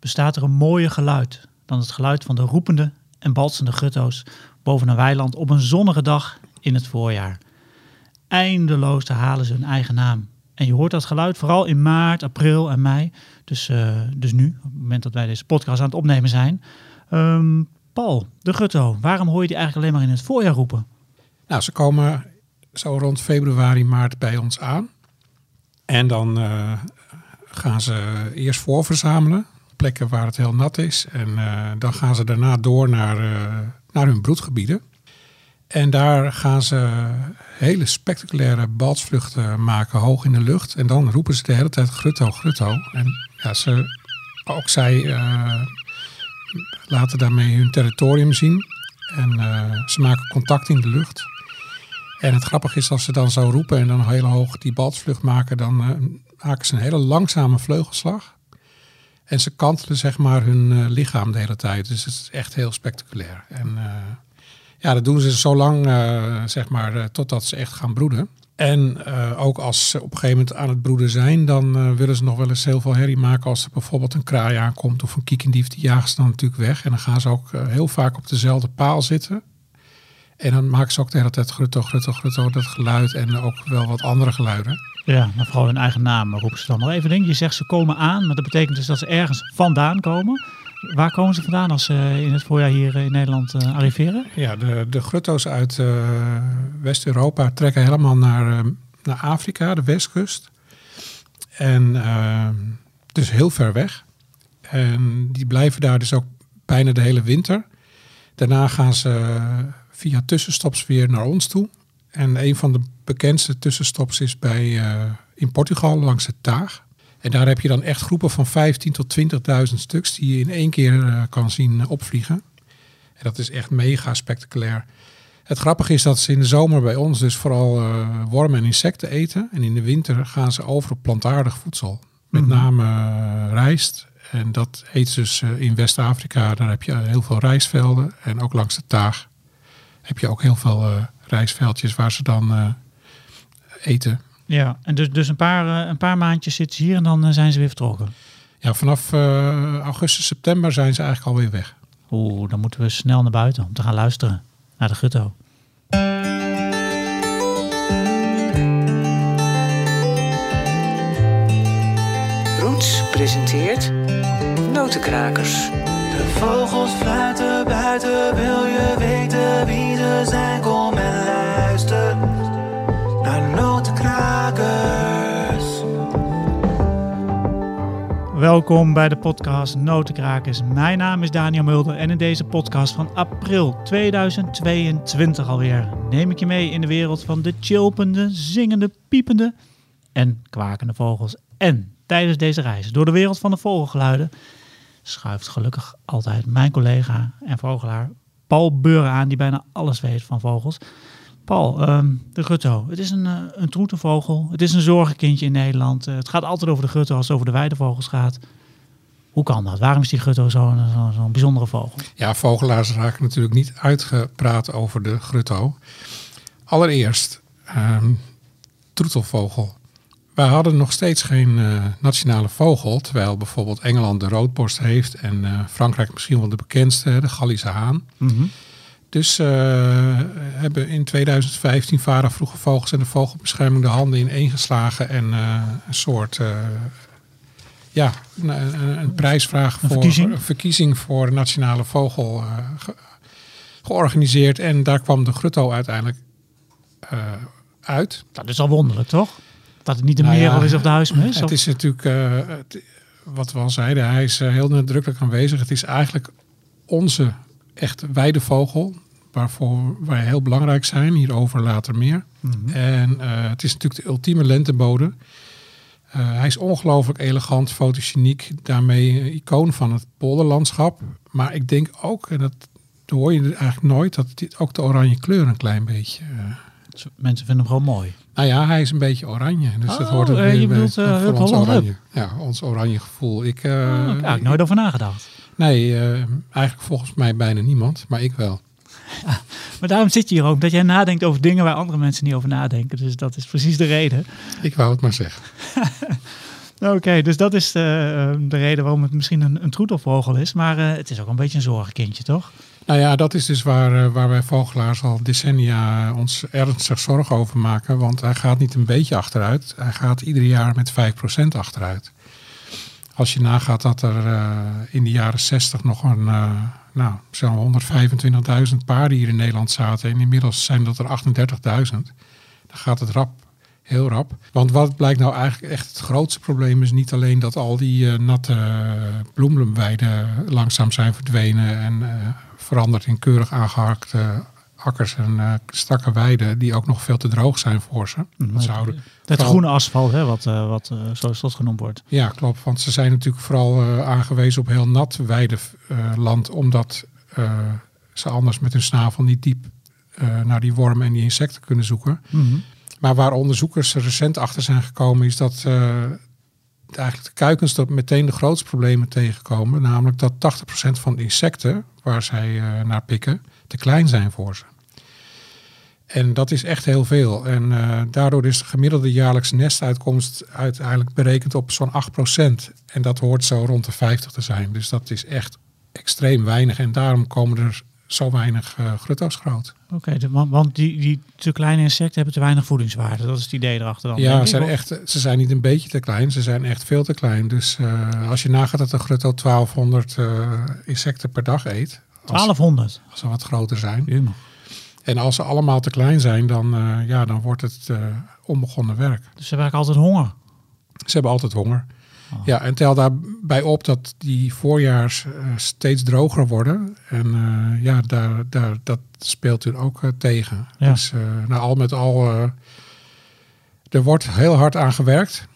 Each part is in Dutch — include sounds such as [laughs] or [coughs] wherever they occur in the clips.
bestaat er een mooier geluid dan het geluid van de roepende en balsende gutto's boven een weiland op een zonnige dag in het voorjaar. Eindeloos halen ze hun eigen naam. En je hoort dat geluid vooral in maart, april en mei. Dus, uh, dus nu, op het moment dat wij deze podcast aan het opnemen zijn. Um, Paul, de gutto, waarom hoor je die eigenlijk alleen maar in het voorjaar roepen? Nou, ze komen zo rond februari, maart bij ons aan. En dan uh, gaan ze eerst voorverzamelen, plekken waar het heel nat is. En uh, dan gaan ze daarna door naar, uh, naar hun broedgebieden. En daar gaan ze hele spectaculaire balsvluchten maken, hoog in de lucht. En dan roepen ze de hele tijd grutto, grutto. En ja, ze, ook zij laten daarmee hun territorium zien. En ze maken contact in de lucht. En het grappige is als ze dan zo roepen en dan heel hoog die balsvlucht maken, dan maken ze een hele langzame vleugelslag. En ze kantelen zeg maar hun uh, lichaam de hele tijd. Dus het is echt heel spectaculair. En uh, ja, dat doen ze zo lang, zeg maar, totdat ze echt gaan broeden. En ook als ze op een gegeven moment aan het broeden zijn, dan willen ze nog wel eens heel veel herrie maken. Als er bijvoorbeeld een kraai aankomt of een kiekendief, die jagen ze dan natuurlijk weg. En dan gaan ze ook heel vaak op dezelfde paal zitten. En dan maken ze ook de hele tijd grutto, grutto, grutto, dat geluid en ook wel wat andere geluiden. Ja, maar vooral hun eigen naam roepen ze dan nog even. Denk je zegt ze komen aan, maar dat betekent dus dat ze ergens vandaan komen. Waar komen ze vandaan als ze in het voorjaar hier in Nederland uh, arriveren? Ja, de, de grutto's uit uh, West-Europa trekken helemaal naar, naar Afrika, de westkust. En dus heel ver weg. En die blijven daar dus ook bijna de hele winter. Daarna gaan ze via tussenstops weer naar ons toe. En een van de bekendste tussenstops is bij, uh, in Portugal langs het Taag. En daar heb je dan echt groepen van 15 tot 20.000 stuks die je in één keer uh, kan zien opvliegen. En dat is echt mega spectaculair. Het grappige is dat ze in de zomer bij ons dus vooral uh, wormen en insecten eten. En in de winter gaan ze over op plantaardig voedsel. Met mm -hmm. name rijst. En dat eet ze dus in West-Afrika. Daar heb je heel veel rijstvelden. En ook langs de Taag heb je ook heel veel rijstveldjes waar ze dan uh, eten. Ja, en dus, dus een, paar, uh, een paar maandjes zitten ze hier en dan zijn ze weer vertrokken? Ja, vanaf augustus, september zijn ze eigenlijk alweer weg. Oeh, dan moeten we snel naar buiten om te gaan luisteren naar de gutto. Roots presenteert Notenkrakers. De vogels fluiten buiten, wil je weten wie ze zijn? Kom Welkom bij de podcast Notenkrakers. Mijn naam is Daniel Mulder en in deze podcast van april 2022 alweer neem ik je mee in de wereld van de chilpende, zingende, piepende en kwakende vogels. En tijdens deze reis door de wereld van de vogelgeluiden schuift gelukkig altijd mijn collega en vogelaar Paul Beuren aan, die bijna alles weet van vogels. Paul, um, de gutto. Het is een, uh, een troetenvogel. Het is een zorgenkindje in Nederland. Uh, het gaat altijd over de gutto als het over de weidevogels gaat. Hoe kan dat? Waarom is die gutto zo'n zo, zo bijzondere vogel? Ja, vogelaars raken natuurlijk niet uitgepraat over de gutto. Allereerst, um, troetelvogel. Wij hadden nog steeds geen uh, nationale vogel, terwijl bijvoorbeeld Engeland de roodborst heeft en Frankrijk misschien wel de bekendste, de Gallische haan. Mm -hmm. Dus uh, hebben in 2015 Vara Vroege Vogels en de Vogelbescherming de handen ineen geslagen en een soort ja, een, een prijsvraag een voor verkiezing? een verkiezing voor nationale vogel ge georganiseerd. En daar kwam de grutto uiteindelijk uit. Dat is al wonderlijk, toch? Dat het niet de nou merel ja, is of de huismus? Het of? is natuurlijk, uh, het, wat we al zeiden, hij is uh, heel nadrukkelijk aanwezig. Het is eigenlijk onze echt weidevogel, waarvoor wij heel belangrijk zijn. Hierover later meer. Mhm. Mm -hmm. En uh, het is natuurlijk de ultieme lentebode. hij is ongelooflijk elegant, fotogeniek, daarmee een icoon van het polderlandschap. Maar ik denk ook, en dat hoor je eigenlijk nooit, dat dit ook de oranje kleur een klein beetje... Mensen vinden hem gewoon mooi. Nou ja, hij is een beetje oranje. Dus oh, dat hoort er weer je bedoelt, bij, voor ons oranje. Ja, ons oranje gevoel. Ik, oh, daar heb ik nooit over nagedacht. Nee, eigenlijk volgens mij bijna niemand, maar ik wel. Ja, maar daarom zit je hier ook, dat jij nadenkt over dingen waar andere mensen niet over nadenken. Dus dat is precies de reden. Ik wou het maar zeggen. [laughs] Oké, dus dat is de, de, reden waarom het misschien een, een troetelvogel is. Maar uh, het is ook een beetje een zorgenkindje, toch? Nou ja, dat is dus waar, waar wij vogelaars al decennia ons ernstig zorgen over maken. Want hij gaat niet een beetje achteruit. Hij gaat ieder jaar met 5% achteruit. Als je nagaat dat er uh, in de jaren 60 nog een, uh, nou, zo'n 125.000 paarden hier in Nederland zaten. En inmiddels zijn dat er 38.000. Dan gaat het rap, heel rap. Want wat blijkt nou eigenlijk echt het grootste probleem is niet alleen dat al die uh, natte bloemlumweiden langzaam zijn verdwenen en veranderd in keurig aangehakte akkers en uh, strakke weiden die ook nog veel te droog zijn voor ze. Mm, het vooral... groene asfalt, hè, wat, uh, wat uh, zoals dat genoemd wordt. Ja, klopt. Want ze zijn natuurlijk vooral aangewezen op heel nat weideland, omdat ze anders met hun snavel niet diep naar die wormen en die insecten kunnen zoeken. Mm -hmm. Maar waar onderzoekers recent achter zijn gekomen, is dat eigenlijk de kuikens dat meteen de grootste problemen tegenkomen. Namelijk dat 80% van de insecten waar zij uh, naar pikken, te klein zijn voor ze. En dat is echt heel veel. En uh, daardoor is de gemiddelde jaarlijkse nestuitkomst uiteindelijk berekend op zo'n 8%. En dat hoort zo rond de 50 te zijn. Dus dat is echt extreem weinig. En daarom komen er zo weinig uh, grutto's groot. Oké, okay, want, die, die te kleine insecten hebben te weinig voedingswaarde. Dat is het idee erachter dan. Ja, zijn echt, ze zijn niet een beetje te klein, ze zijn echt veel te klein. Dus uh, als je nagaat dat een grutto 1200 uh, insecten per dag eet. 1200? Als, ze wat groter zijn. Ja. En als ze allemaal te klein zijn, dan, uh, ja, dan wordt het onbegonnen werk. Dus ze hebben altijd honger? Ze hebben altijd honger. Oh. Ja, en tel daarbij op dat die voorjaars uh, steeds droger worden. En ja, daar, daar, dat speelt u ook tegen. Ja. Dus nou, al met al, er wordt heel hard aan gewerkt.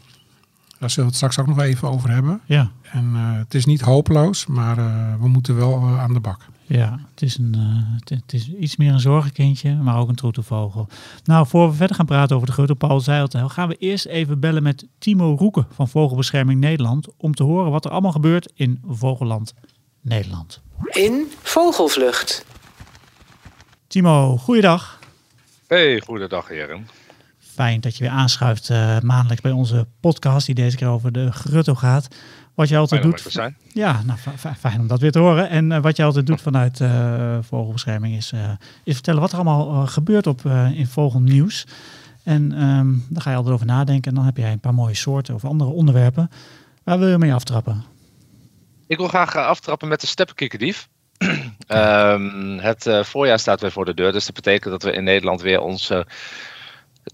Daar zullen we het straks ook nog even over hebben. Ja. En het is niet hopeloos, maar we moeten wel aan de bak. Ja, het is, een, uh, het is iets meer een zorgenkindje, maar ook een troetelvogel. Nou, voor we verder gaan praten over de grote Paul Zeiltuil, gaan we eerst even bellen met Timo Roeken van Vogelbescherming Nederland om te horen wat er allemaal gebeurt in Vogelland Nederland. In Vogelvlucht. Timo, goeiedag. Hey, goeiedag heren. Fijn dat je weer aanschuift uh, maandelijks bij onze podcast die deze keer over de grutto gaat. Wat je altijd fijn doet. Ja, nou, fijn om dat weer te horen. En uh, wat je altijd doet vanuit uh, Vogelbescherming is, uh, is vertellen wat er allemaal gebeurt op, in Vogelnieuws. En um, daar ga je altijd over nadenken. En dan heb jij een paar mooie soorten of andere onderwerpen. Waar wil je mee aftrappen? Ik wil graag aftrappen met de steppenkikkerdief. um, [clears throat] het voorjaar staat weer voor de deur. Dus dat betekent dat we in Nederland weer onze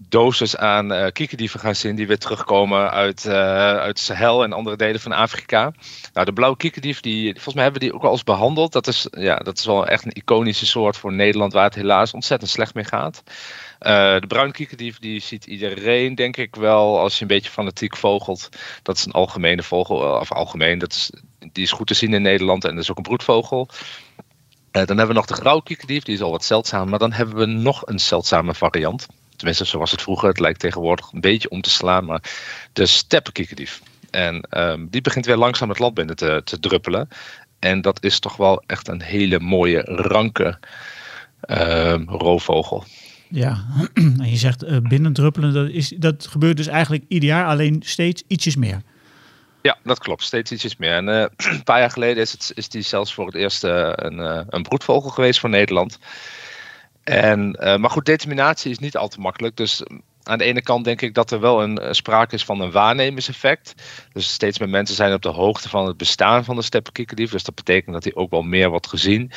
dosis aan uh, gaan zien die weer terugkomen uit, uh, uit Sahel en andere delen van Afrika. Nou, de blauwe kiekerdief, die, volgens mij hebben we die ook al eens behandeld. Dat is, ja, dat is wel echt een iconische soort voor Nederland waar het helaas ontzettend slecht mee gaat. Uh, de bruine kiekerdief, die ziet iedereen denk ik wel als je een beetje fanatiek vogelt. Dat is een algemene vogel, of algemeen, dat is, die is goed te zien in Nederland en dat is ook een broedvogel. dan hebben we nog de grauwe kiekerdief, die is al wat zeldzaam. Maar dan hebben we nog een zeldzame variant. Tenminste, zoals het vroeger. Het lijkt tegenwoordig een beetje om te slaan. Maar de steppenkikkerdief. En um, die begint weer langzaam het land binnen te, te druppelen. En dat is toch wel echt een hele mooie, ranke um, roofvogel. Ja, [clears throat] en je zegt uh, binnendruppelen, dat, is, dat gebeurt dus eigenlijk ieder jaar, alleen steeds ietsjes meer. Ja, dat klopt. Steeds ietsjes meer. En uh, [clears throat] een paar jaar geleden is, het, is die zelfs voor het eerst uh, een, uh, een broedvogel geweest voor Nederland. En, uh, maar goed, determinatie is niet al te makkelijk. Dus aan de ene kant denk ik dat er wel een uh, sprake is van een waarnemerseffect. Dus steeds meer mensen zijn op de hoogte van het bestaan van de steppenkikkerdief. Dus dat betekent dat hij ook wel meer wordt gezien.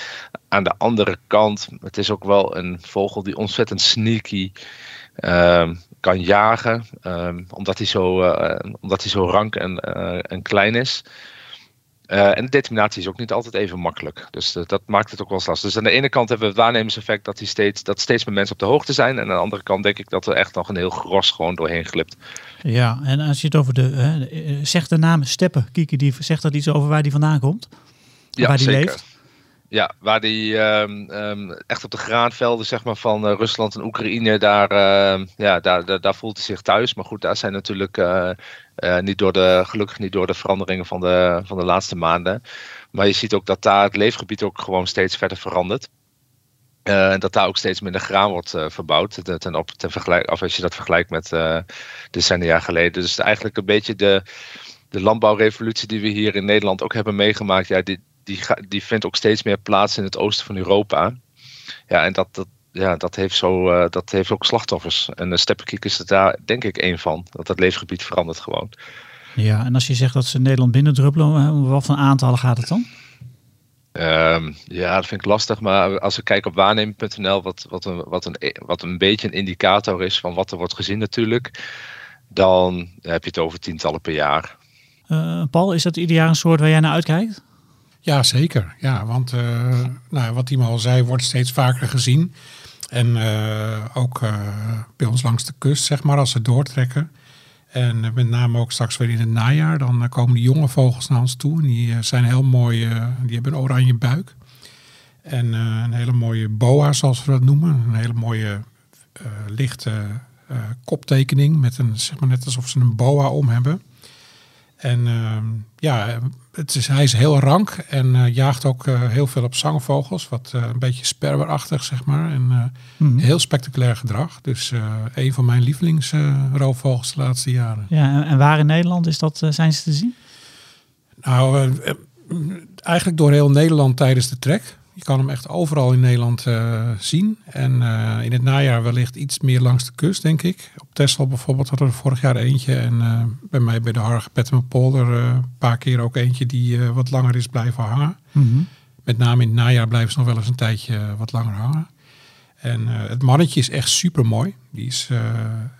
Aan de andere kant, het is ook wel een vogel die ontzettend sneaky uh, kan jagen. omdat, hij zo, uh, omdat hij zo rank en, en klein is. Uh, en de determinatie is ook niet altijd even makkelijk. Dus uh, dat maakt het ook wel eens lastig. Dus aan de ene kant hebben we het waarnemerseffect dat, die steeds, dat steeds meer mensen op de hoogte zijn. En aan de andere kant denk ik dat er echt nog een heel gros gewoon doorheen glipt. Ja, en als je het over de. Uh, zegt de naam Steppen, Kiekendief, zegt dat iets over waar die vandaan komt? Ja, waar die zeker. leeft? Ja, waar die um, um, echt op de graanvelden zeg maar, van uh, Rusland en Oekraïne, daar, uh, ja, daar, daar, voelt hij zich thuis. Maar goed, daar zijn natuurlijk uh, niet door de, gelukkig niet door de veranderingen van de, van de laatste maanden. Maar je ziet ook dat daar het leefgebied ook gewoon steeds verder verandert. Uh, dat daar ook steeds minder graan wordt verbouwd. Ten, op, ten vergelijk, of als je dat vergelijkt met decennia geleden. Dus eigenlijk een beetje de, de landbouwrevolutie die we hier in Nederland ook hebben meegemaakt. Ja, die, die, die vindt ook steeds meer plaats in het oosten van Europa. Ja, en dat, dat, ja, dat, heeft, zo, dat heeft ook slachtoffers. En de steppenkiek is er daar denk ik één van. Dat het leefgebied verandert gewoon. Ja, en als je zegt dat ze Nederland binnendruppelen, om wat voor aantallen gaat het dan? Um, ja, dat vind ik lastig. Maar als we kijken op waarneming.nl, wat, wat, een, wat, een, wat een beetje een indicator is van wat er wordt gezien natuurlijk, dan heb je het over tientallen per jaar. Uh, Paul, is dat ieder jaar een soort waar jij naar uitkijkt? Ja, zeker. Ja, want uh, nou, wat hij al zei, wordt steeds vaker gezien. En uh, ook bij ons langs de kust, zeg maar, als ze doortrekken. En met name ook straks weer in het najaar, dan komen die jonge vogels naar ons toe. En die zijn heel mooi, die hebben een oranje buik. En een hele mooie boa, zoals we dat noemen. Een hele mooie lichte koptekening, met een, zeg maar net alsof ze een boa om hebben. En ja, het is, hij is heel rank en uh, jaagt ook uh, heel veel op zangvogels. Wat uh, een beetje sperwerachtig, zeg maar. En mm -hmm. heel spectaculair gedrag. Dus een van mijn lievelingsroofvogels de laatste jaren. Ja, en waar in Nederland is dat, zijn ze te zien? Nou, eigenlijk door heel Nederland tijdens de trek. Je kan hem echt overal in Nederland uh, zien. En uh, in het najaar wellicht iets meer langs de kust, denk ik. Op Texel bijvoorbeeld hadden we vorig jaar eentje. En uh, bij mij bij de Harge Pettenpolder een paar keer ook eentje die wat langer is blijven hangen. Mm -hmm. Met name in het najaar blijven ze nog wel eens een tijdje wat langer hangen. En het mannetje is echt super mooi. Die is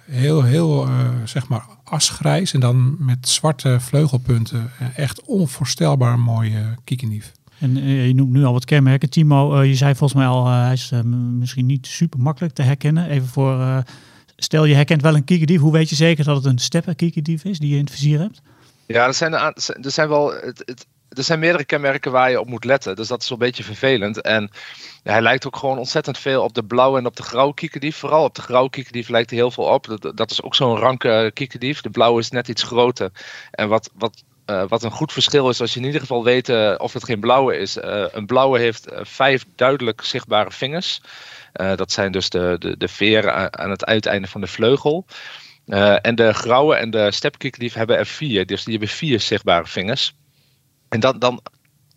heel, heel, zeg maar, asgrijs. En dan met zwarte vleugelpunten. echt onvoorstelbaar mooie kiekendief. En uh, je noemt nu al wat kenmerken. Timo, uh, je zei volgens mij al, uh, hij is misschien niet super makkelijk te herkennen. Even voor, stel je herkent wel een kiekendief. Hoe weet je zeker dat het een stepper kiekendief is die je in het vizier hebt? Ja, er zijn, er zijn wel... Het, het, er zijn meerdere kenmerken waar je op moet letten. Dus dat is een beetje vervelend. En hij lijkt ook gewoon ontzettend veel op de blauwe en op de grauwe kiekendief. Vooral op de grauwe kiekendief lijkt hij heel veel op. Dat, dat is ook zo'n ranke kiekendief. De blauwe is net iets groter. En wat, wat uh, wat een goed verschil is als je in ieder geval weet uh, of het geen blauwe is. Uh, een blauwe heeft vijf duidelijk zichtbare vingers. dat zijn dus de, de, de veren aan het uiteinde van de vleugel. en de grauwe en de stepkikkerdief hebben er vier. Dus die hebben vier zichtbare vingers. En dan, dan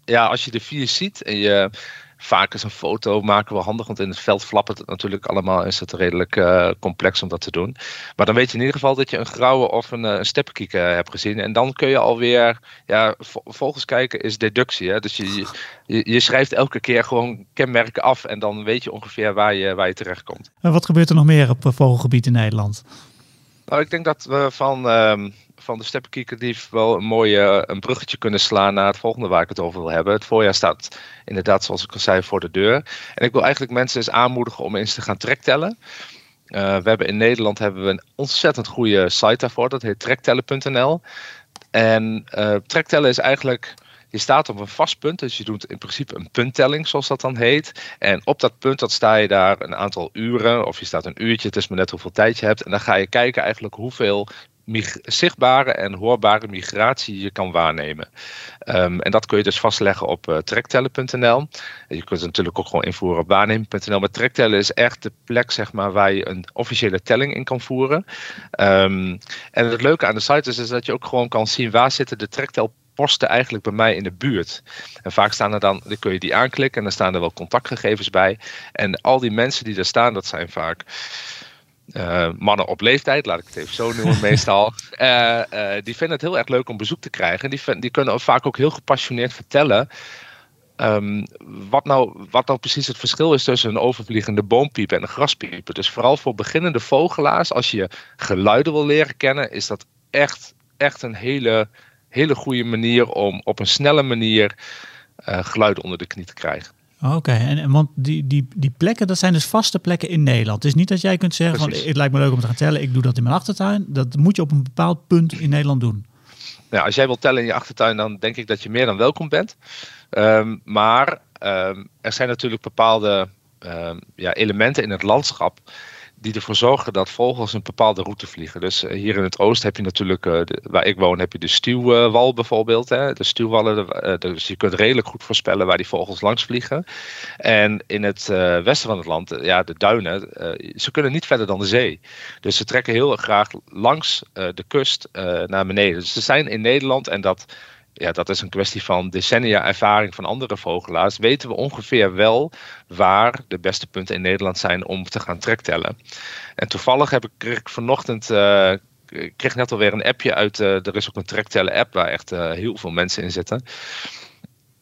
ja, als je de vier ziet en je vaak is een foto maken wel handig, want in het veld flappert het natuurlijk allemaal. Is het redelijk uh, complex om dat te doen. Maar dan weet je in ieder geval dat je een grauwe of een, een steppenkiek uh, hebt gezien. En dan kun je alweer, ja, volgens kijken is deductie. Hè? Dus je, je, je, schrijft elke keer gewoon kenmerken af en dan weet je ongeveer waar je, waar je terecht komt. En wat gebeurt er nog meer op vogelgebied in Nederland? Nou, ik denk dat we van, um, van de steppenkiekerdief wel een mooie een bruggetje kunnen slaan naar het volgende waar ik het over wil hebben. Het voorjaar staat inderdaad, zoals ik al zei, voor de deur. En ik wil eigenlijk mensen eens aanmoedigen om eens te gaan trektellen. Uh, we hebben in Nederland hebben we een ontzettend goede site daarvoor. Dat heet trektellen.nl. En uh, trektellen is eigenlijk je staat op een vast punt, dus je doet in principe een punttelling, zoals dat dan heet. En op dat punt dat sta je daar een aantal uren, of je staat een uurtje, het is maar net hoeveel tijd je hebt. En dan ga je kijken eigenlijk hoeveel zichtbare en hoorbare migratie je kan waarnemen. Um, en dat kun je dus vastleggen op uh, trektellen.nl. Je kunt het natuurlijk ook gewoon invoeren op waarneming.nl. Maar trektellen is echt de plek zeg maar, waar je een officiële telling in kan voeren. Um, en het leuke aan de site is, dat je ook gewoon kan zien waar zitten de trektel posten eigenlijk bij mij in de buurt. En vaak staan er dan, dan kun je die aanklikken en dan staan er wel contactgegevens bij. En al die mensen die daar staan, dat zijn vaak uh, mannen op leeftijd, laat ik het even zo noemen [laughs] meestal. Uh, uh, die vinden het heel erg leuk om bezoek te krijgen. Die, die kunnen vaak ook heel gepassioneerd vertellen. Um, wat, nou, wat nou precies het verschil is tussen een overvliegende boompiep en een graspieper. Dus vooral voor beginnende vogelaars, als je geluiden wil leren kennen, is dat echt, echt een hele hele goede manier om op een snelle manier uh, geluid onder de knie te krijgen. Oké, en, en want die, die, die plekken, dat zijn dus vaste plekken in Nederland. Het is niet dat jij kunt zeggen Precies. van het lijkt me leuk om te gaan tellen, ik doe dat in mijn achtertuin. Dat moet je op een bepaald punt in Nederland doen. Nou, als jij wilt tellen in je achtertuin, dan denk ik dat je meer dan welkom bent. Um, maar um, er zijn natuurlijk bepaalde um, ja, elementen in het landschap die ervoor zorgen dat vogels een bepaalde route vliegen. Dus eh, hier in het oosten heb je natuurlijk, de, waar ik woon, heb je de stuwwal bijvoorbeeld. Hè? De stuwwallen, uh, dus je kunt redelijk goed voorspellen waar die vogels langs vliegen. En in het westen van het land, ja, de duinen, ze kunnen niet verder dan de zee. Dus ze trekken heel graag langs de kust naar beneden. Dus ze zijn in Nederland en dat ja, dat is een kwestie van decennia ervaring van andere vogelaars, weten we ongeveer wel waar de beste punten in Nederland zijn om te gaan trektellen. En toevallig heb ik, kreeg ik vanochtend, ik kreeg net alweer een appje uit, uh, er is ook een trektellen app waar echt uh, heel veel mensen in zitten.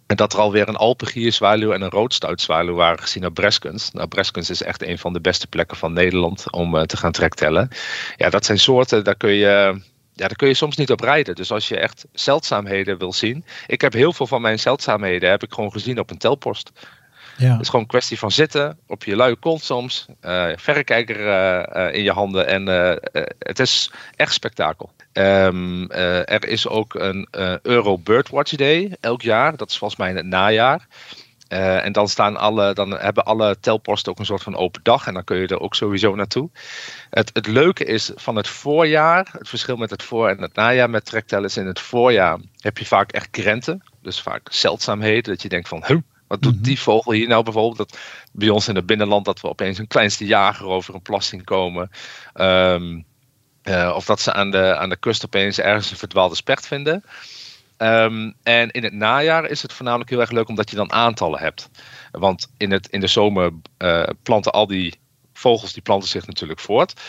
En dat er alweer een alpengierzwaluw en een roodstuitzwaluw waren gezien op Breskens. Nou, Breskens is echt een van de beste plekken van Nederland om te gaan trektellen. Ja, dat zijn soorten, daar kun je ja, daar kun je soms niet op rijden. Dus als je echt zeldzaamheden wil zien. Ik heb heel veel van mijn zeldzaamheden heb ik gewoon gezien op een telpost. Ja. Het is gewoon een kwestie van zitten, op je luie kont soms, uh, verrekijker uh, uh, in je handen en het is echt spektakel. Um, er is ook een Euro Birdwatch Day elk jaar, dat is volgens mij in het najaar. Uh, en dan, staan alle, dan hebben alle telposten ook een soort van open dag. En dan kun je er ook sowieso naartoe. Het, het leuke is van het voorjaar. Het verschil met het voor- en het najaar met trektellen is in het voorjaar heb je vaak echt krenten. Dus vaak zeldzaamheden. Dat je denkt van, huh, wat doet die vogel hier nou bijvoorbeeld? Dat, bij ons in het binnenland dat we opeens een kleinste jager over een plas zien komen. Um, uh, of dat ze aan de, aan de kust opeens ergens een verdwaalde specht vinden. Um, en in het najaar is het voornamelijk heel erg leuk omdat je dan aantallen hebt. Want in, het, in de zomer uh, planten al die vogels die planten zich natuurlijk voort.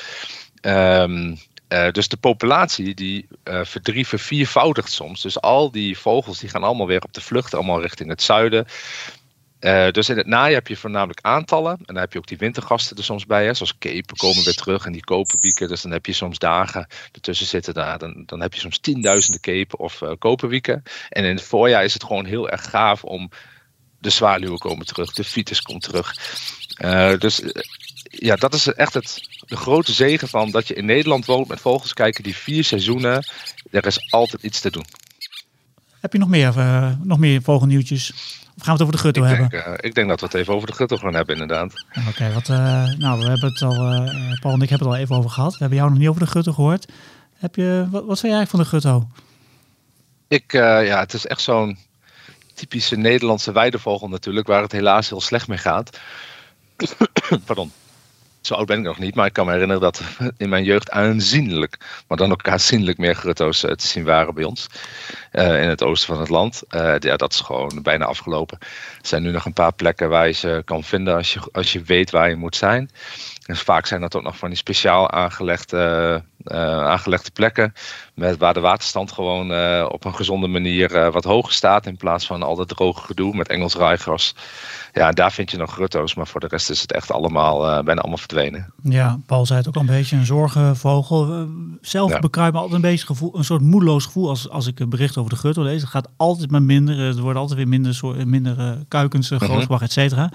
Um, uh, dus de populatie die uh, soms. Dus al die vogels die gaan allemaal weer op de vlucht, allemaal richting het zuiden. Uh, dus in het najaar heb je voornamelijk aantallen. En dan heb je ook die wintergasten er soms bij. Hè, zoals kepen komen weer terug en die koperwieken. Dus dan heb je soms dagen ertussen zitten. Daar, dan, dan heb je soms tienduizenden kepen of uh, koperwieken. En in het voorjaar is het gewoon heel erg gaaf om... De zwaluwen komen terug, de fiets komt terug. Uh, dus ja, dat is echt het, de grote zegen van dat je in Nederland woont met vogels kijken die vier seizoenen. Er is altijd iets te doen. Heb je nog meer, nog meer vogelnieuwtjes? Of gaan we het over de gutto ik hebben? Denk, uh, ik denk dat we het even over de gutto gaan hebben, inderdaad. Oké, okay, wat, uh, nou, we hebben het al, uh, Paul en ik hebben het al even over gehad. We hebben jou nog niet over de gutto gehoord. Heb je, wat, wat vind jij eigenlijk van de gutto? Ik, ja, het is echt zo'n typische Nederlandse weidevogel natuurlijk, waar het helaas heel slecht mee gaat. [coughs] Pardon. Zo oud ben ik nog niet, maar ik kan me herinneren dat in mijn jeugd aanzienlijk, maar dan ook aanzienlijk meer grutto's uh, te zien waren bij ons. Uh, in het oosten van het land. Uh, ja, dat is gewoon bijna afgelopen. Er zijn nu nog een paar plekken waar je ze kan vinden als je, als je weet waar je moet zijn. Dus vaak zijn dat ook nog van die speciaal aangelegde, aangelegde plekken. Met, waar de waterstand gewoon op een gezonde manier wat hoger staat. In plaats van al dat droge gedoe met Engels raaigras. Ja, daar vind je nog grutto's. Maar voor de rest is het echt allemaal, bijna allemaal verdwenen. Ja, Paul zei het ook al een beetje. Een zorgenvogel. Zelf ja. bekruip me altijd een beetje gevoel, een soort moedeloos gevoel als, als ik een bericht over de gutto lees. Het gaat altijd maar minder. Er worden altijd weer minder, soort, minder kuikens, uh, grootgebracht, et cetera.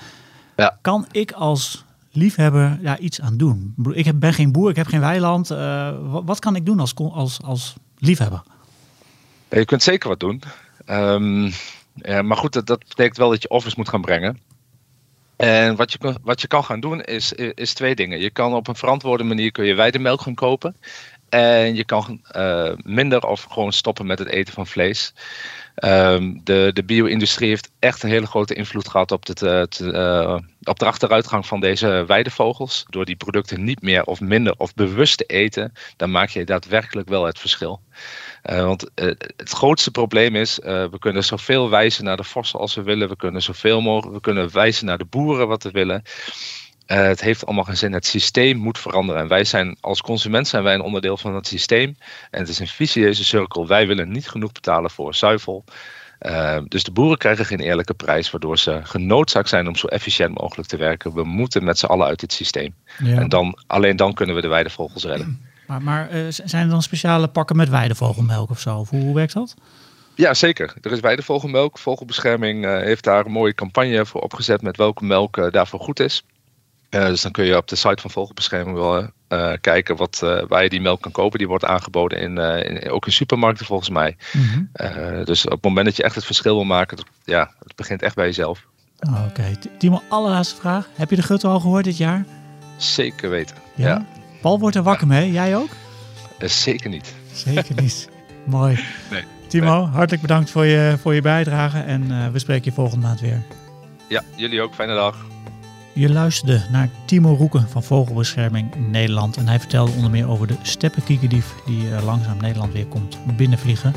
Ja. Kan ik als liefhebber daar iets aan doen? Ik ben geen boer, ik heb geen weiland. Uh, wat, kan ik doen als, als, als liefhebber? Ja, je kunt zeker wat doen. Ja, maar goed, dat, betekent wel dat je offers moet gaan brengen. En wat je, wat je kan gaan doen is, is twee dingen. Je kan op een verantwoorde manier kun je weidemelk gaan kopen. En je kan uh, minder of gewoon stoppen met het eten van vlees. Um, de, de bio-industrie heeft echt een hele grote invloed gehad op, het, te, uh, op de achteruitgang van deze weidevogels. Door die producten niet meer of minder of bewust te eten, dan maak je daadwerkelijk wel het verschil. Uh, want het grootste probleem is, we kunnen zoveel wijzen naar de vossen als we willen. We kunnen zoveel mogelijk, we kunnen wijzen naar de boeren wat we willen. Het heeft allemaal geen zin. Het systeem moet veranderen. En wij zijn als consument zijn wij een onderdeel van het systeem. En het is een vicieuze cirkel. Wij willen niet genoeg betalen voor zuivel. Uh, dus de boeren krijgen geen eerlijke prijs, waardoor ze genoodzaakt zijn om zo efficiënt mogelijk te werken. We moeten met z'n allen uit dit systeem. Ja. En dan, alleen dan kunnen we de weidevogels redden. [clears throat] Maar, maar uh, zijn er dan speciale pakken met weidevogelmelk of zo? Of hoe, hoe werkt dat? Ja, zeker. Er is weidevogelmelk. Vogelbescherming heeft daar een mooie campagne voor opgezet met welke melk daarvoor goed is. Uh, dus dan kun je op de site van Vogelbescherming wel uh, kijken wat, uh, waar je die melk kan kopen. Die wordt aangeboden in, in ook in supermarkten volgens mij. Mm -hmm. dus op het moment dat je echt het verschil wil maken, dat, ja, het begint echt bij jezelf. Oh, Oké, okay. Timo, allerlaatste vraag. Heb je de Gutte al gehoord dit jaar? Zeker weten. Ja? Ja, Paul wordt er wakker mee, jij ook? Eh, zeker niet. Zeker niet. [laughs] Mooi. Nee. Timo, hartelijk bedankt voor je, voor je bijdrage en eh, we spreken je volgende maand weer. Ja, jullie ook. Fijne dag. Je luisterde naar Timo Roeken van Vogelbescherming Nederland. En hij vertelde onder meer over de steppenkiekendief die eh, langzaam Nederland weer komt binnenvliegen.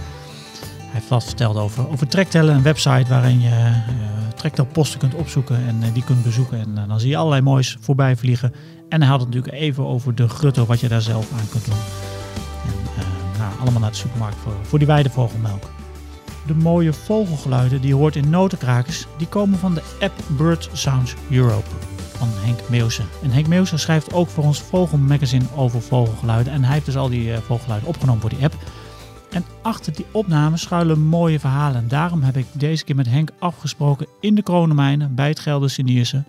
Hij heeft wat verteld over, over Trektellen, een website waarin je eh, trektelposten kunt opzoeken en eh, die kunt bezoeken. En dan zie je allerlei moois voorbij vliegen. En hij had het natuurlijk even over de grutto, wat je daar zelf aan kunt doen. En nou, allemaal naar de supermarkt voor, voor die weidevogelmelk. De mooie vogelgeluiden die je hoort in notenkrakers, die komen van de app Bird Sounds Europe van Henk Meeuwsen. En Henk Meeuwsen schrijft ook voor ons Vogelmagazine over vogelgeluiden. En hij heeft dus al die eh, vogelgeluiden opgenomen voor die app. En achter die opnames schuilen mooie verhalen. En daarom heb ik deze keer met Henk afgesproken in de Kronenmijnen bij het Gelderse Nierse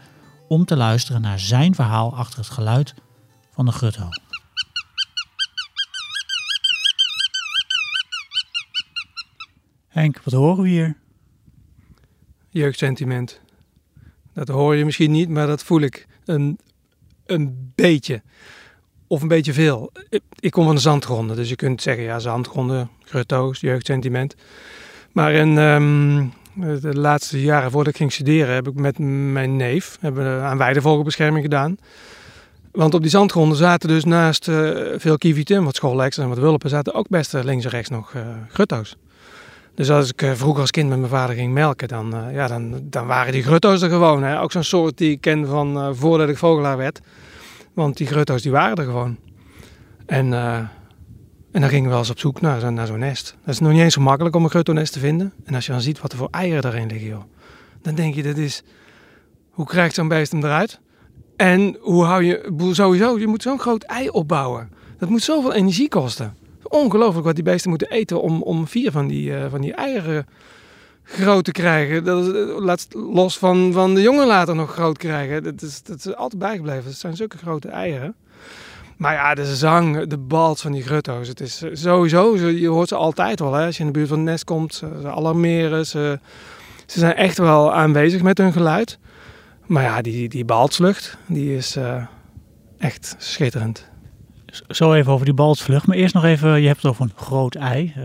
om te luisteren naar zijn verhaal achter het geluid van de grutto. Henk, wat horen we hier? jeugdsentiment. Dat hoor je misschien niet, maar dat voel ik een, een beetje. Of een beetje veel. Ik, kom van de zandgronden, dus je kunt zeggen, ja, zandgronden, grutto's, jeugdsentiment. Maar in ehm, de laatste jaren voordat ik ging studeren, heb ik met mijn neef hebben aan weidevogelbescherming gedaan. Want op die zandgronden zaten dus naast eh, veel kievieten, wat schoolleksers en wat wulpen, zaten ook best eh, links en rechts nog eh grutto's. Dus als ik eh, vroeger als kind met mijn vader ging melken, dan, eh, ja, dan, dan waren die grutto's er gewoon. Hè. Ook zo'n soort die ik ken van eh, voordat ik vogelaar werd. Want die grutto's die waren er gewoon. En, en dan gingen we wel eens op zoek naar, zo- naar zo'n nest. Dat is nog niet eens zo makkelijk om een gruttonest te vinden. En als je dan ziet wat er voor eieren daarin liggen, joh. Dan denk je, dat is... Hoe krijgt zo'n beest hem eruit? En hoe hou je... Sowieso, je moet zo'n groot ei opbouwen. Dat moet zoveel energie kosten. Ongelooflijk wat die beesten moeten eten om, om vier van die, eh, van die eieren groot te krijgen. Dat is, eh, laat los van, van de jongen later nog groot krijgen. Dat is, dat is altijd bijgebleven. Het zijn zulke grote eieren. Maar ja, de zang, de bals van die grutto's. Het is eh, sowieso, je hoort ze altijd wel. Hè? Als je in de buurt van het nest komt, ze, alarmeren. Ze, ze zijn echt wel aanwezig met hun geluid. Maar ja, die, die balslucht, die is echt schitterend. Zo even over die balsvlucht. Maar eerst nog even, je hebt het over een groot ei. Eh,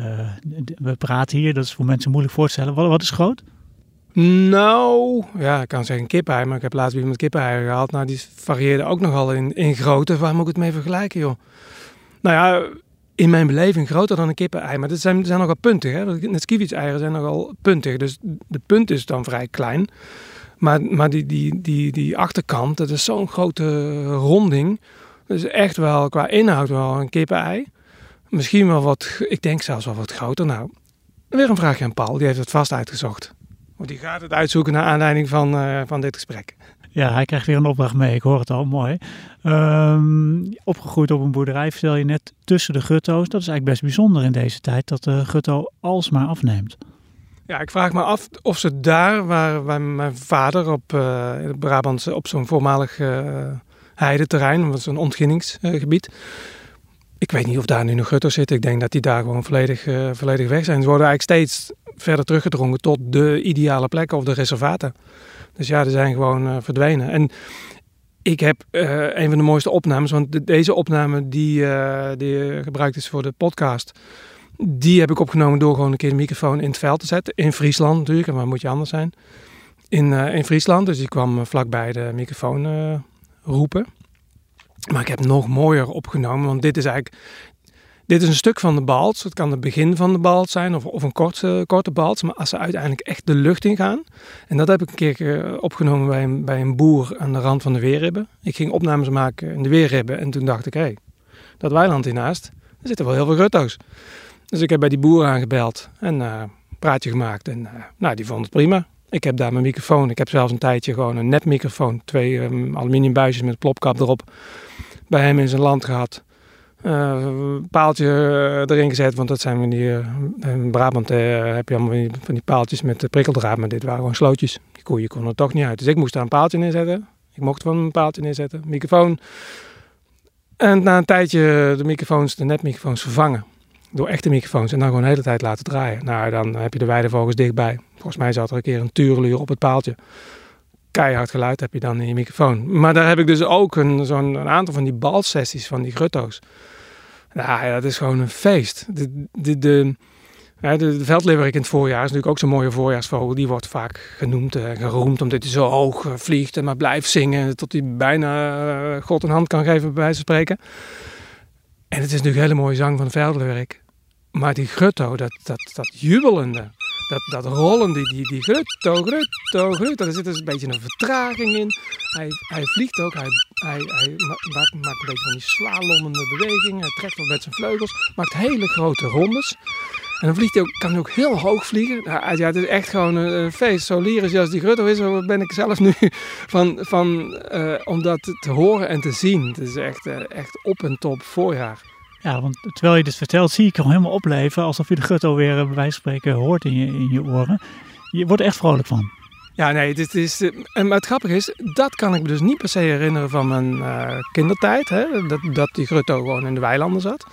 we praten hier, dat is voor mensen moeilijk voor te stellen. Wat, wat is groot? Nou, ja, ik kan zeggen kippei, maar ik heb laatst weer met kippei gehaald. Nou, die varieerden ook nogal in, in grootte. Waar moet ik het mee vergelijken, joh? Nou ja, in mijn beleving groter dan een kippei. Maar dat zijn, zijn nogal puntig, hè. Net kievitseieren zijn nogal puntig. Dus de punt is dan vrij klein. Maar, maar die, die, die, die achterkant, dat is zo'n grote ronding. Is echt wel qua inhoud wel een kippei. Misschien wel wat, ik denk zelfs wel wat groter. Nou, weer een vraagje aan Paul, die heeft het vast uitgezocht. Want die gaat het uitzoeken naar aanleiding van, eh, van dit gesprek. Ja, hij krijgt weer een opdracht mee. Ik hoor het al, mooi. Ehm, opgegroeid op een boerderij, vertel je net, tussen de gutto's. Dat is eigenlijk best bijzonder in deze tijd, dat de gutto alsmaar afneemt. Ja, ik vraag me af of ze daar, waar, waar mijn vader op het Brabant, op zo'n voormalig eh heideterrein, zo'n ontginningsgebied. ik weet niet of daar nu nog gutto's zitten. Ik denk dat die daar gewoon volledig, eh, volledig weg zijn. Ze worden eigenlijk steeds verder teruggedrongen tot de ideale plekken of de reservaten. Dus ja, die zijn gewoon eh, verdwenen. En ik heb eh, een van de mooiste opnames, want de- deze opname die, die gebruikt is voor de podcast, die heb ik opgenomen door gewoon een keer de microfoon in het veld te zetten. In Friesland natuurlijk, en waar moet je anders zijn? In, in Friesland, dus die kwam vlakbij de microfoon roepen. Maar ik heb nog mooier opgenomen, want dit is eigenlijk dit is een stuk van de balts. Het kan het begin van de balts zijn of, of een korte, korte balts. Maar als ze uiteindelijk echt de lucht in gaan. En dat heb ik een keer eh, opgenomen bij een, bij een boer aan de rand van de Weerribben. Ik ging opnames maken in de Weerribben. En toen dacht ik, hé, hey, dat weiland hiernaast, er zitten wel heel veel gutto's. Dus ik heb bij die boer aangebeld en eh, praatje gemaakt. En eh, nou, die vond het prima. Ik heb daar mijn microfoon. Ik heb zelfs een tijdje gewoon een nepmicrofoon. Twee ehm, aluminium buisjes met plopkap erop. Bij hem in zijn land gehad. Eh, een paaltje eh, erin gezet, want dat zijn van die, eh, in Brabant eh, heb je allemaal van die, paaltjes met prikkeldraad, maar dit waren gewoon slootjes. Die koeien konden er toch niet uit. Dus ik moest daar een paaltje neerzetten. Ik mocht van een paaltje neerzetten, microfoon. En na een tijdje de microfoons, de netmicrofoons vervangen door echte microfoons en dan gewoon de hele tijd laten draaien. Nou, dan heb je de weidevogels dichtbij. Volgens mij zat er een keer een tureluur op het paaltje. keihard geluid heb je dan in je microfoon. Maar daar heb ik dus ook een, zo'n een aantal van die balsessies van die grutto's. Nou ja, dat is gewoon een feest. De, de, de, de, in het voorjaar is natuurlijk ook zo'n mooie voorjaarsvogel. Die wordt vaak genoemd en geroemd omdat hij zo hoog eh, vliegt en maar blijft zingen. Tot hij bijna eh, God een hand kan geven, bij wijze spreken. En het is natuurlijk hele mooie zang van de veldleeuwerik. Maar die grutto, dat, dat, dat jubelende, dat, dat rollen, die, die, die grutto, grutto, grutto, daar zit dus een beetje een vertraging in. Hij, hij vliegt ook, hij, hij, hij maakt, een beetje van die slalommende bewegingen. Hij trekt wat met zijn vleugels, maakt hele grote rondes. En dan vliegt hij ook, kan hij ook heel hoog vliegen. Ja, ja, het is echt gewoon een, feest. Zo lyrisch als die grutto is, zo ben ik zelf nu [laughs] van, van uh, om dat te horen en te zien. Het is echt, uh, echt op en top voorjaar. Ja, want terwijl je dit vertelt, zie ik hem helemaal opleven. Alsof je de gut alweer bij wijze van spreken hoort in je, in je oren. Je wordt er echt vrolijk van. Ja, nee, dit is, en maar het grappige is, dat kan ik me dus niet per se herinneren van mijn uh, kindertijd. Hè? Dat, dat die grutto gewoon in de weilanden zat.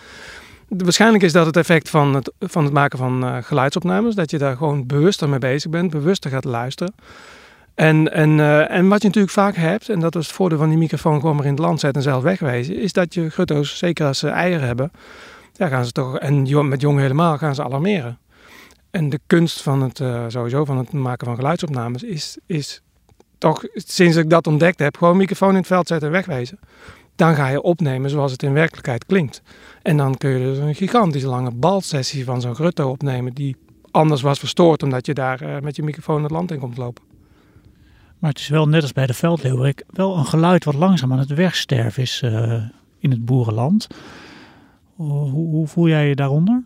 Waarschijnlijk is dat het effect van het, van het maken van uh, geluidsopnames. Dat je daar gewoon bewuster mee bezig bent, bewuster gaat luisteren. En, en, uh, en wat je natuurlijk vaak hebt, en dat is het voordeel van die microfoon gewoon maar in het land zetten en zelf wegwezen, is dat je gutto's, zeker als ze eieren hebben, ja, gaan ze toch, en met jong helemaal, gaan ze alarmeren. En de kunst van het, uh, sowieso van het maken van geluidsopnames is, is toch, sinds ik dat ontdekt heb, gewoon microfoon in het veld zetten en wegwezen. Dan ga je opnemen zoals het in werkelijkheid klinkt. En dan kun je dus een gigantische lange balsessie van zo'n grutto opnemen die anders was verstoord omdat je daar uh, met je microfoon het land in komt lopen. Maar het is wel net als bij de veldleeuwerik wel een geluid wat langzaam aan het wegsterven is uh, in het boerenland. Hoe, hoe, voel jij je daaronder?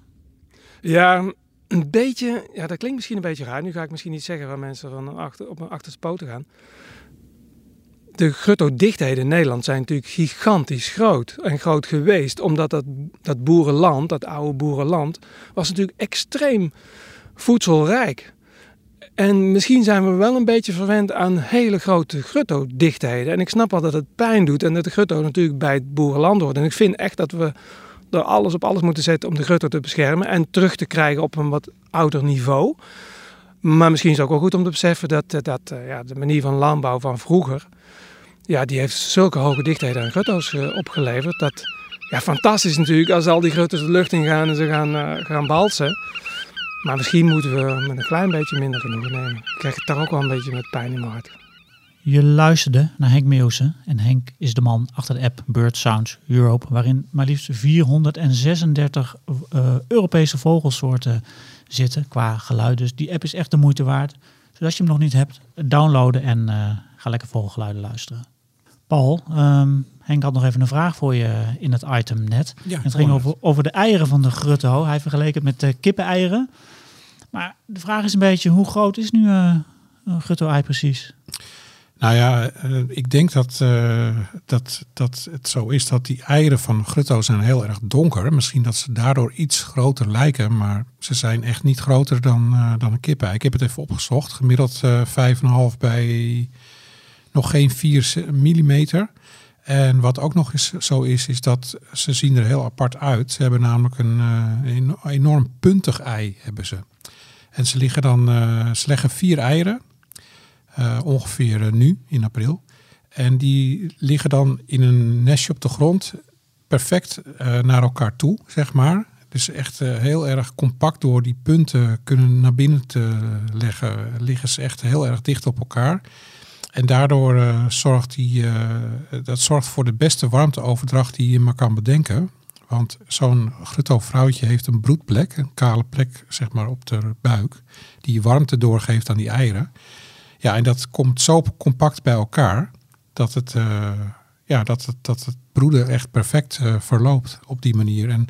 Ja, een beetje, ja, dat klinkt misschien een beetje raar. Nu ga ik misschien niet zeggen waar mensen van achter, op mijn achterste poten gaan. De grutto-dichtheden in Nederland zijn natuurlijk gigantisch groot en groot geweest. Omdat dat, dat boerenland, dat oude boerenland, was natuurlijk extreem voedselrijk. En misschien zijn we wel een beetje verwend aan hele grote grutto-dichtheden. En ik snap wel dat het pijn doet en dat de grutto natuurlijk bij het boerenland hoort. En ik vind echt dat we er alles op alles moeten zetten om de grutto te beschermen en terug te krijgen op een wat ouder niveau. Maar misschien is het ook wel goed om te beseffen dat, dat ja, de manier van landbouw van vroeger, ja, die heeft zulke hoge dichtheden aan grutto's uh, opgeleverd. Dat, ja, fantastisch natuurlijk als al die grutto's de lucht in gaan en ze gaan, gaan balsen. Maar misschien moeten we met een klein beetje minder genoegen nemen. Ik krijg het daar ook wel een beetje met pijn in mijn hart. Je luisterde naar Henk Meeuwse en Henk is de man achter de app Bird Sounds Europe, waarin maar liefst 436 uh, Europese vogelsoorten zitten qua geluid. Dus die app is echt de moeite waard. Dus als je hem nog niet hebt, downloaden en uh, ga lekker vogelgeluiden luisteren. Paul, um, Henk had nog even een vraag voor je in het item net. Ja, het ging over, over de eieren van de grutto. Hij vergeleek het met de kippeneieren. Maar de vraag is een beetje, hoe groot is nu uh, een grutto-ei precies? Nou ja, uh, ik denk dat, uh, dat, dat het zo is dat die eieren van grutto zijn heel erg donker. Misschien dat ze daardoor iets groter lijken, maar ze zijn echt niet groter dan, uh, dan een kippei. Ik heb het even opgezocht. Gemiddeld 5,5 bij nog geen 4 millimeter. En wat ook nog eens zo is, is dat ze zien er heel apart uit. Ze hebben namelijk een, een enorm puntig ei, hebben ze. En ze, liggen dan, ze leggen vier eieren. Uh, ongeveer uh, nu in april. En die liggen dan in een nestje op de grond, perfect uh, naar elkaar toe, zeg maar. Dus echt heel erg compact door die punten kunnen naar binnen te leggen, liggen ze echt heel erg dicht op elkaar. En daardoor zorgt die, dat zorgt voor de beste warmteoverdracht die je maar kan bedenken. Want zo'n grutto vrouwtje heeft een broedplek, een kale plek zeg maar op de buik, die warmte doorgeeft aan die eieren. Ja, en dat komt zo compact bij elkaar dat het, uh, ja, dat het, dat het broeden echt perfect uh, verloopt op die manier. En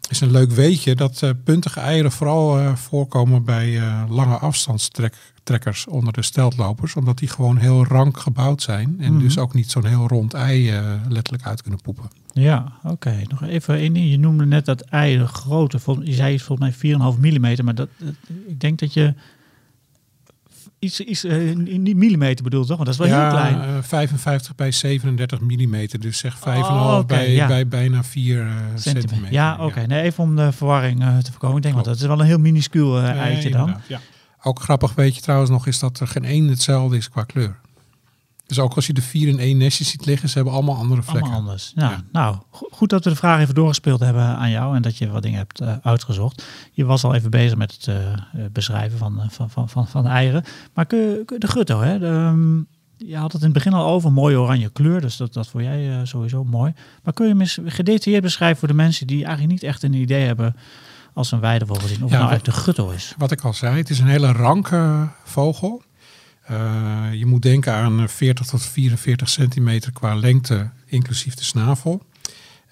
het is een leuk weetje dat uh, puntige eieren vooral voorkomen bij lange afstandstrekkers onder de steltlopers. Omdat die gewoon heel rank gebouwd zijn. En dus ook niet zo'n heel rond ei letterlijk uit kunnen poepen. Ja, oké. Okay. Nog even één ding. Je noemde net dat ei de grootte. Je zei volgens mij 4,5 mm. Maar dat, ik denk dat je iets, iets uh, niet millimeter bedoeld, toch? Want dat is wel ja, heel klein. Uh, 55 bij 37 millimeter, dus zeg 5,5 oh, okay, bij, ja. bij bijna 4 uh, centimeter. centimeter. Ja, oké. Okay. Nee, even om de verwarring te voorkomen. Ik denk, want dat is wel een heel minuscuul eitje dan. Ja. Ook grappig weet je trouwens nog is dat er geen één hetzelfde is qua kleur. Dus ook als je de vier in één nestje ziet liggen, ze hebben allemaal andere vlekken. Allemaal anders. Ja, Ja. Nou, go- goed dat we de vraag even doorgespeeld hebben aan jou en dat je wat dingen hebt eh, uitgezocht. Je was al even bezig met het eh, eh, beschrijven van, van, van, van, van de eieren. Maar kun de gutto, hè? De, ehm, je had het in het begin al over, mooie oranje kleur, dus dat, dat vond jij sowieso mooi. Maar kun je hem eens gedetailleerd beschrijven voor de mensen die eigenlijk niet echt een idee hebben als een weidevogel zien, of Ja, nou wat- echt de gutto is? Wat ik al zei, het is een hele ranke vogel. Eh, je moet denken aan eh, 40 tot 44 centimeter qua lengte, inclusief de snavel.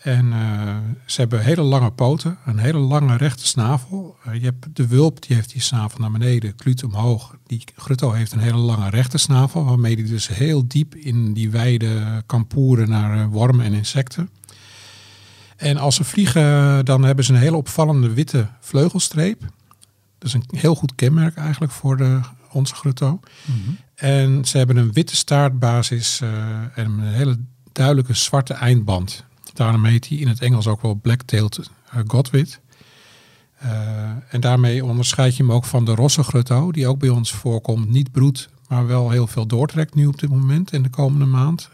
En eh, ze hebben hele lange poten, een hele lange rechte snavel. Eh, je hebt de wulp, die heeft die snavel naar beneden, kluut omhoog. Die grutto heeft een hele lange rechte snavel, waarmee die dus heel diep in die weide kan poeren naar eh, wormen en insecten. En als ze vliegen, dan hebben ze een hele opvallende witte vleugelstreep. Dat is een heel goed kenmerk eigenlijk voor de, onze grutto. En ze hebben een witte staartbasis eh, en een hele duidelijke zwarte eindband. Daarom heet hij in het Engels ook wel black-tailed eh, godwit. Eh, en daarmee onderscheid je hem ook van de rosse grutto, die ook bij ons voorkomt. Niet broedt, maar wel heel veel doortrekt nu op dit moment in de komende maand.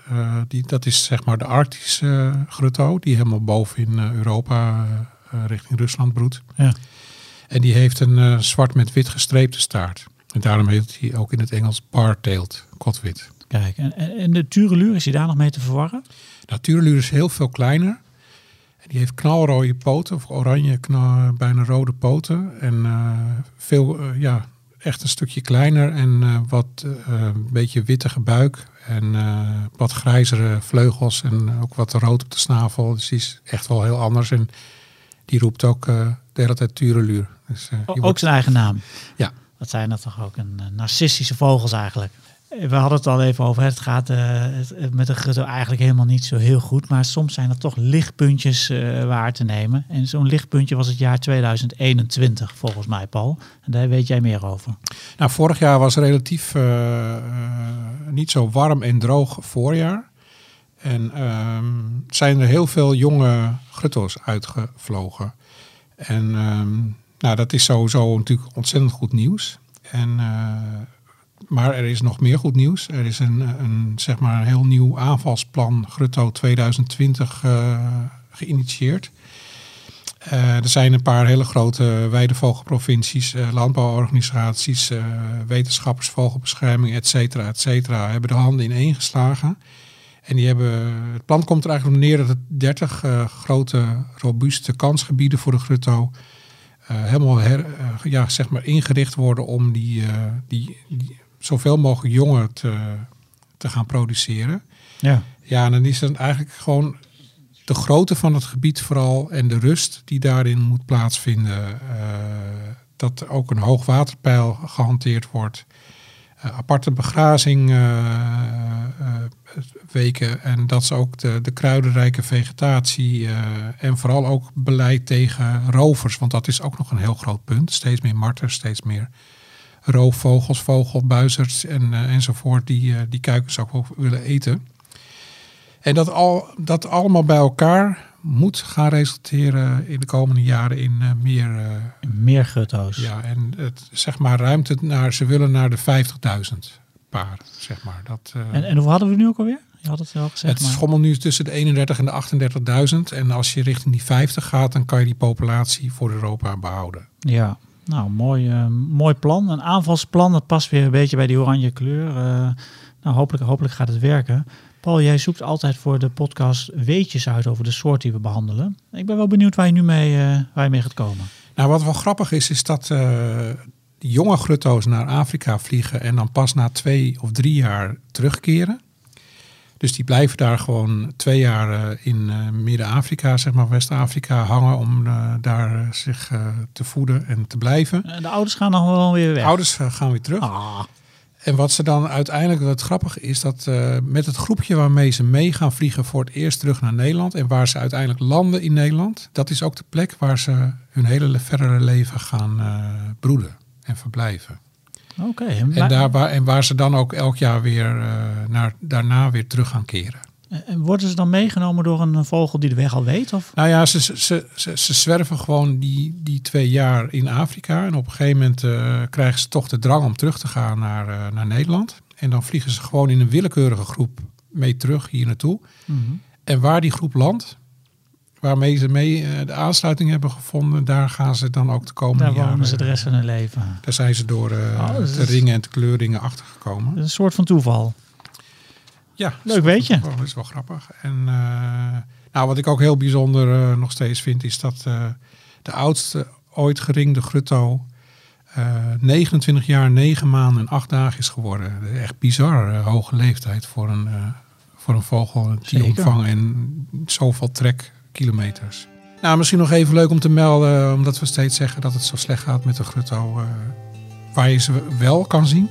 Die, dat is zeg maar de Arctische grutto, die helemaal boven in Europa richting Rusland broedt. Ja. En die heeft een zwart met wit gestreepte staart. En daarom heet hij ook in het Engels bar-tailed godwit. Kijk, en, en de tureluur, is die daar nog mee te verwarren? Natuurluur is heel veel kleiner. En die heeft knalrode poten, of oranje, knal, bijna rode poten. En eh, veel, eh, ja, echt een stukje kleiner en eh, wat een beetje wittige buik. En wat grijzere vleugels en ook wat rood op de snavel. Dus die is echt wel heel anders. En die roept ook de hele tijd tureluur. Dus, ook wordt- zijn eigen naam. Ja. Dat zijn dat toch ook een eh, narcistische vogels eigenlijk. We hadden het al even over. Het gaat het met de gutto eigenlijk helemaal niet zo heel goed. Maar soms zijn er toch lichtpuntjes eh, waar te nemen. En zo'n lichtpuntje was het jaar 2021 volgens mij, Paul. En daar weet jij meer over. Nou, vorig jaar was relatief niet zo warm en droog voorjaar. En ehm, zijn er heel veel jonge grutto's uitgevlogen. En ehm, nou, dat is sowieso natuurlijk ontzettend goed nieuws. En, eh, maar er is nog meer goed nieuws. Er is een, een, zeg maar een heel nieuw aanvalsplan Grutto 2020 eh, geïnitieerd. Eh, er zijn een paar hele grote weidevogelprovincies, eh, landbouworganisaties, wetenschappers, vogelbescherming, et cetera, et cetera, hebben de handen ineen geslagen. En die hebben, het plan komt er eigenlijk op neer dat het 30 eh, grote, robuuste kansgebieden voor de grutto helemaal her, eh, ja, zeg maar ingericht worden om die, eh, die, die zoveel mogelijk jongen te, te gaan produceren. Ja. Ja, en dan is het eigenlijk gewoon de grootte van het gebied vooral en de rust die daarin moet plaatsvinden. eh, dat er ook een hoogwaterpeil gehanteerd wordt. Eh, aparte begrazing eh, eh, weken en dat ze ook de, de kruidenrijke vegetatie en vooral ook beleid tegen rovers, want dat is ook nog een heel groot punt. Steeds meer marters, steeds meer roofvogels, vogelbuizers en, enzovoort die, die kuikens ook willen eten. En dat, al, dat allemaal bij elkaar moet gaan resulteren in de komende jaren in eh, meer. eh, Meer gutto's. ja, en het, zeg maar ruimte naar. Ze willen naar de 50.000 paar, zeg maar. Dat, eh, En, en hoeveel hadden we nu ook alweer? Je had het wel gezegd. het maar- schommelt nu tussen de 31 en de 38.000. En als je richting die 50 gaat, dan kan je die populatie voor Europa behouden. Ja, nou, mooi, mooi plan. Een aanvalsplan, dat past weer een beetje bij die oranje kleur. Nou, hopelijk, hopelijk gaat het werken. Paul, jij zoekt altijd voor de podcast weetjes uit over de soort die we behandelen. Ik ben wel benieuwd waar je nu mee, eh, waar je mee gaat komen. Nou, wat wel grappig is, is dat eh, jonge grutto's naar Afrika vliegen en dan pas na twee of drie jaar terugkeren. Dus die blijven daar gewoon twee jaar eh, in Midden-Afrika, zeg maar West-Afrika, hangen om daar zich te voeden en te blijven. Eh, De ouders gaan dan gewoon weer weg. Ouders eh, gaan weer terug. Ah, En wat ze dan uiteindelijk, wat grappig is, dat eh, met het groepje waarmee ze mee gaan vliegen voor het eerst terug naar Nederland en waar ze uiteindelijk landen in Nederland, dat is ook de plek waar ze hun hele le- verdere leven gaan eh, broeden en verblijven. oké. En, daar, waar, en waar ze dan ook elk jaar weer eh, naar, daarna weer terug gaan keren. En worden ze dan meegenomen door een vogel die de weg al weet? Of? Nou ja, ze, ze, ze, zwerven gewoon die, die twee jaar in Afrika. En op een gegeven moment eh, krijgen ze toch de drang om terug te gaan naar, eh, naar Nederland. En dan vliegen ze gewoon in een willekeurige groep mee terug hier naartoe. Mhm. En waar die groep landt, waarmee ze mee eh, de aansluiting hebben gevonden, daar gaan ze dan ook de komende Daar jaren. wonen ze de rest van hun leven. Daar zijn ze door eh, Oh, is- ringen en de kleurringen achtergekomen. Een soort van toeval. Ja, Leuk is wel- dat is wel grappig. En eh, nou, wat ik ook heel bijzonder eh, nog steeds vind, is dat eh, de oudste ooit geringde grutto eh 29 jaar, 9 maanden en 8 dagen is geworden. Echt bizar hoge leeftijd voor een, eh, voor een vogel die omvang en zoveel trekkilometers. Nou, misschien nog even leuk om te melden, omdat we steeds zeggen dat het zo slecht gaat met de grutto. waar je ze wel kan zien.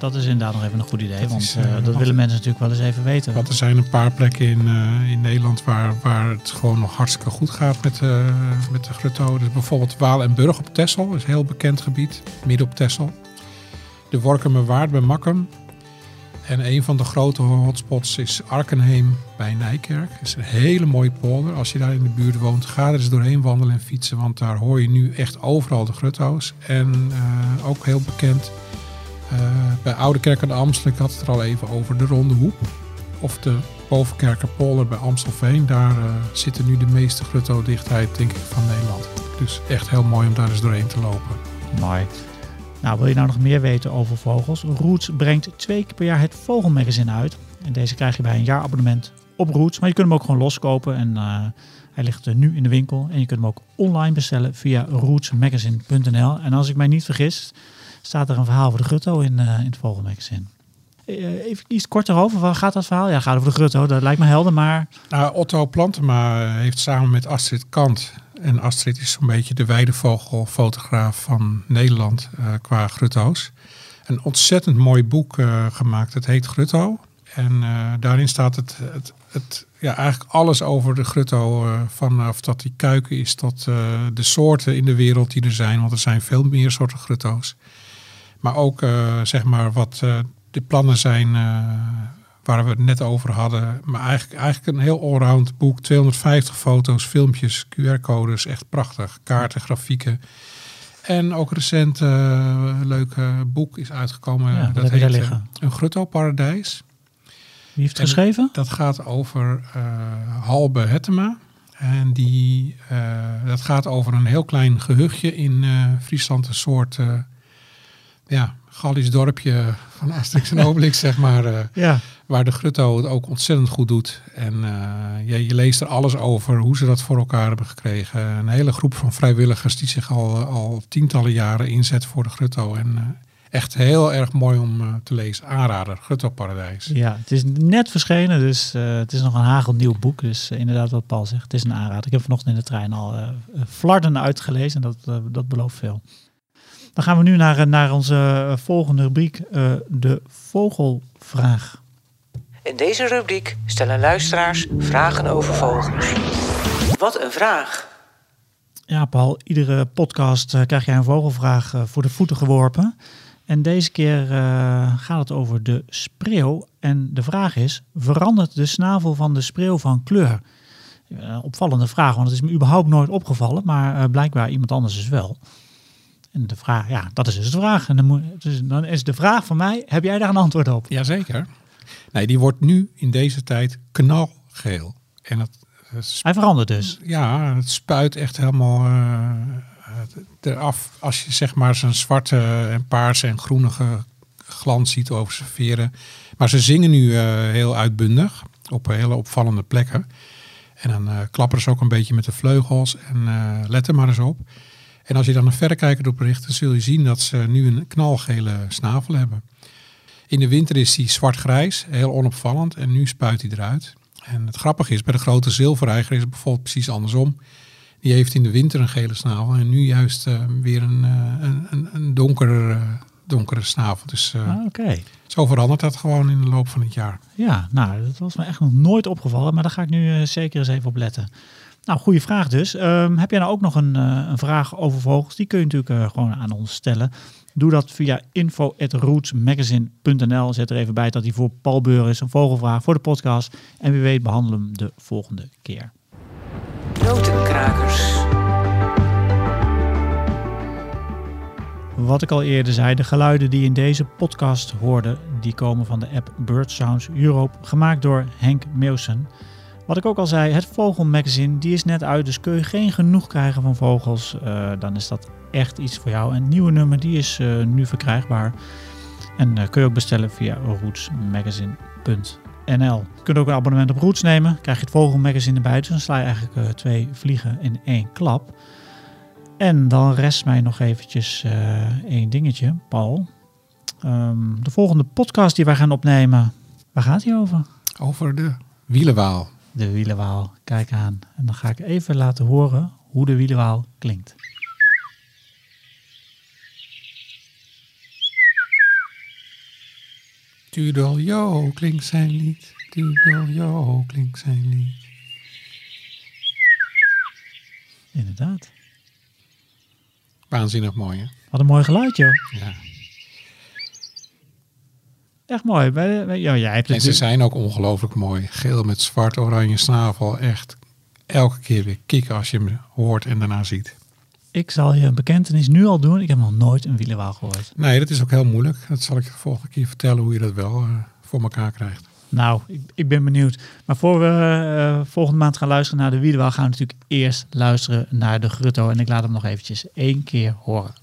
Dat is inderdaad nog even een goed idee. Dat want is, eh, eh, dat willen mensen natuurlijk wel eens even weten. Want er zijn een paar plekken in, eh, in Nederland waar, waar het gewoon nog hartstikke goed gaat met, eh, met de grutto. Dus bijvoorbeeld Waal en Burg op Texel, is een heel bekend gebied, midden op Texel. De Workumerwaard bij Makkum. En een van de grote hotspots is Arkenheem bij Nijkerk. Dat is een hele mooie polder. Als je daar in de buurt woont, ga er eens doorheen wandelen en fietsen. Want daar hoor je nu echt overal de grutto's. En ook heel bekend bij Oude Kerk aan de Amstel, ik had het er al even over, de Ronde Hoep. Of de Bovenkerkerpolder bij Amstelveen. Daar eh, zitten nu de meeste grutto-dichtheid, denk ik, van Nederland. Dus echt heel mooi om daar eens doorheen te lopen. Mooi. Nou, wil je nou nog meer weten over vogels? Roots brengt twee keer per jaar het Vogelmagazine uit. En deze krijg je bij een jaarabonnement op Roots. Maar je kunt hem ook gewoon loskopen. En eh, hij ligt eh, nu in de winkel. En je kunt hem ook online bestellen via rootsmagazine.nl. En als ik mij niet vergis, staat er een verhaal over de grutto in, eh, in het Vogelmagazine. Eh, even iets korter over. Waar gaat dat verhaal? Ja, gaat over de grutto. Dat lijkt me helder, maar... Nou, Otto Plantema eh, heeft samen met Astrid Kant. En Astrid is zo'n beetje de weidevogelfotograaf van Nederland qua grutto's. Een ontzettend mooi boek gemaakt. Het heet Grutto. En daarin staat het, het, het, ja, eigenlijk alles over de grutto. vanaf dat die kuiken is tot de soorten in de wereld die er zijn. Want er zijn veel meer soorten grutto's. Maar ook eh, zeg maar wat eh, de plannen zijn eh, waar we het net over hadden. Maar eigenlijk, eigenlijk een heel allround boek. 250 foto's, filmpjes, QR-codes. Echt prachtig. Kaarten, grafieken. En ook recent een leuk boek is uitgekomen. Ja, dat heet? Een Grutto-paradijs. Wie heeft het En- geschreven? Dat gaat over Halbe Hettema. En die, dat gaat over een heel klein gehuchtje in Friesland. Een soort ja, Gallisch dorpje van Asterix en [laughs] Obelix, zeg maar. eh, Ja. waar de Grutto het ook ontzettend goed doet. En eh, je, je leest er alles over, hoe ze dat voor elkaar hebben gekregen. Een hele groep van vrijwilligers die zich al, al tientallen jaren inzet voor de Grutto. En eh, echt heel erg mooi om eh, te lezen. Aanrader, Grutto Paradijs. Ja, het is net verschenen, dus eh, het is nog een hagelnieuw boek. Dus eh, inderdaad wat Paul zegt, het is een aanrader. Ik heb vanochtend in de trein al eh flarden uitgelezen en dat, eh, dat belooft veel. Dan gaan we nu naar, eh, naar onze eh, volgende rubriek, eh, de vogelvraag. In deze rubriek stellen luisteraars vragen over vogels. Wat een vraag! Ja, Paul, iedere podcast krijg jij een vogelvraag voor de voeten geworpen. En deze keer gaat het over de spreeuw. En de vraag is, verandert de snavel van de spreeuw van kleur? Opvallende vraag, want het is me überhaupt nooit opgevallen. Maar blijkbaar iemand anders dus wel. En de vraag, ja, dat is dus de vraag. En dan, moet, dus dan is de vraag van mij, heb jij daar een antwoord op? Jazeker. Nee, die wordt nu in deze tijd knalgeel. En dat, Hij verandert dus. ja, het spuit echt helemaal eh, eraf. Als je zeg maar zijn zwarte en paarse en groenige glans ziet over zijn veren. Maar ze zingen nu eh, heel uitbundig op hele opvallende plekken. En dan eh, klapperen ze ook een beetje met de vleugels. En eh, let er maar eens op. En als je dan een verrekijker op richt, dan zul je zien dat ze nu een knalgele snavel hebben. In de winter is hij zwart-grijs, heel onopvallend. En nu spuit hij eruit. En het grappige is, bij de grote zilverreiger is het bijvoorbeeld precies andersom. Die heeft in de winter een gele snavel en nu juist eh, weer een, eh, een, een, donkere, eh, donkere snavel. Dus Ah, Oké. zo verandert dat gewoon in de loop van het jaar. Ja, nou, dat was me echt nog nooit opgevallen, maar daar ga ik nu zeker eens even op letten. Nou, goede vraag dus. Ehm, heb jij nou ook nog een, eh, een vraag over vogels? Die kun je natuurlijk eh, gewoon aan ons stellen. Doe dat via info.rootsmagazine.nl. Zet er even bij dat die voor Paul Beur is, een vogelvraag voor de podcast. En wie weet behandelen we hem de volgende keer. Notenkrakers. Wat ik al eerder zei, de geluiden die in deze podcast hoorde, die komen van de app Bird Sounds Europe, gemaakt door Henk Meeuwsen. Wat ik ook al zei, het Vogelmagazine, die is net uit, dus kun je geen genoeg krijgen van vogels, uh, dan is dat echt iets voor jou. En het nieuwe nummer, die is uh, nu verkrijgbaar. En uh, kun je ook bestellen via rootsmagazine.nl. Je kunt ook een abonnement op Roots nemen, krijg je het Vogelmagazine erbij, dus dan sla je eigenlijk twee vliegen in één klap. En dan rest mij nog eventjes één dingetje, Paul. Um, de volgende podcast die wij gaan opnemen, waar gaat die over? Over de wielenwaal. De wielenwaal, kijk aan. En dan ga ik even laten horen hoe de wielenwaal klinkt. Tudeljo klinkt zijn lied, Tudeljo klinkt zijn lied. Inderdaad. Waanzinnig mooi, hè? Wat een mooi geluid, joh. Ja. Echt mooi. Ja, jij hebt en ze zijn ook ongelooflijk mooi. Geel met zwart, oranje snavel. Echt elke keer weer kicken als je hem hoort en daarna ziet. Ik zal je een bekentenis nu al doen. Ik heb nog nooit een wielenwaal gehoord. Nee, dat is ook heel moeilijk. Dat zal ik de volgende keer vertellen hoe je dat wel uh, voor elkaar krijgt. Nou, ik, ik, ben benieuwd. Maar voor we uh, volgende maand gaan luisteren naar de wielenwaal... gaan we natuurlijk eerst luisteren naar de grutto. En ik laat hem nog eventjes één keer horen.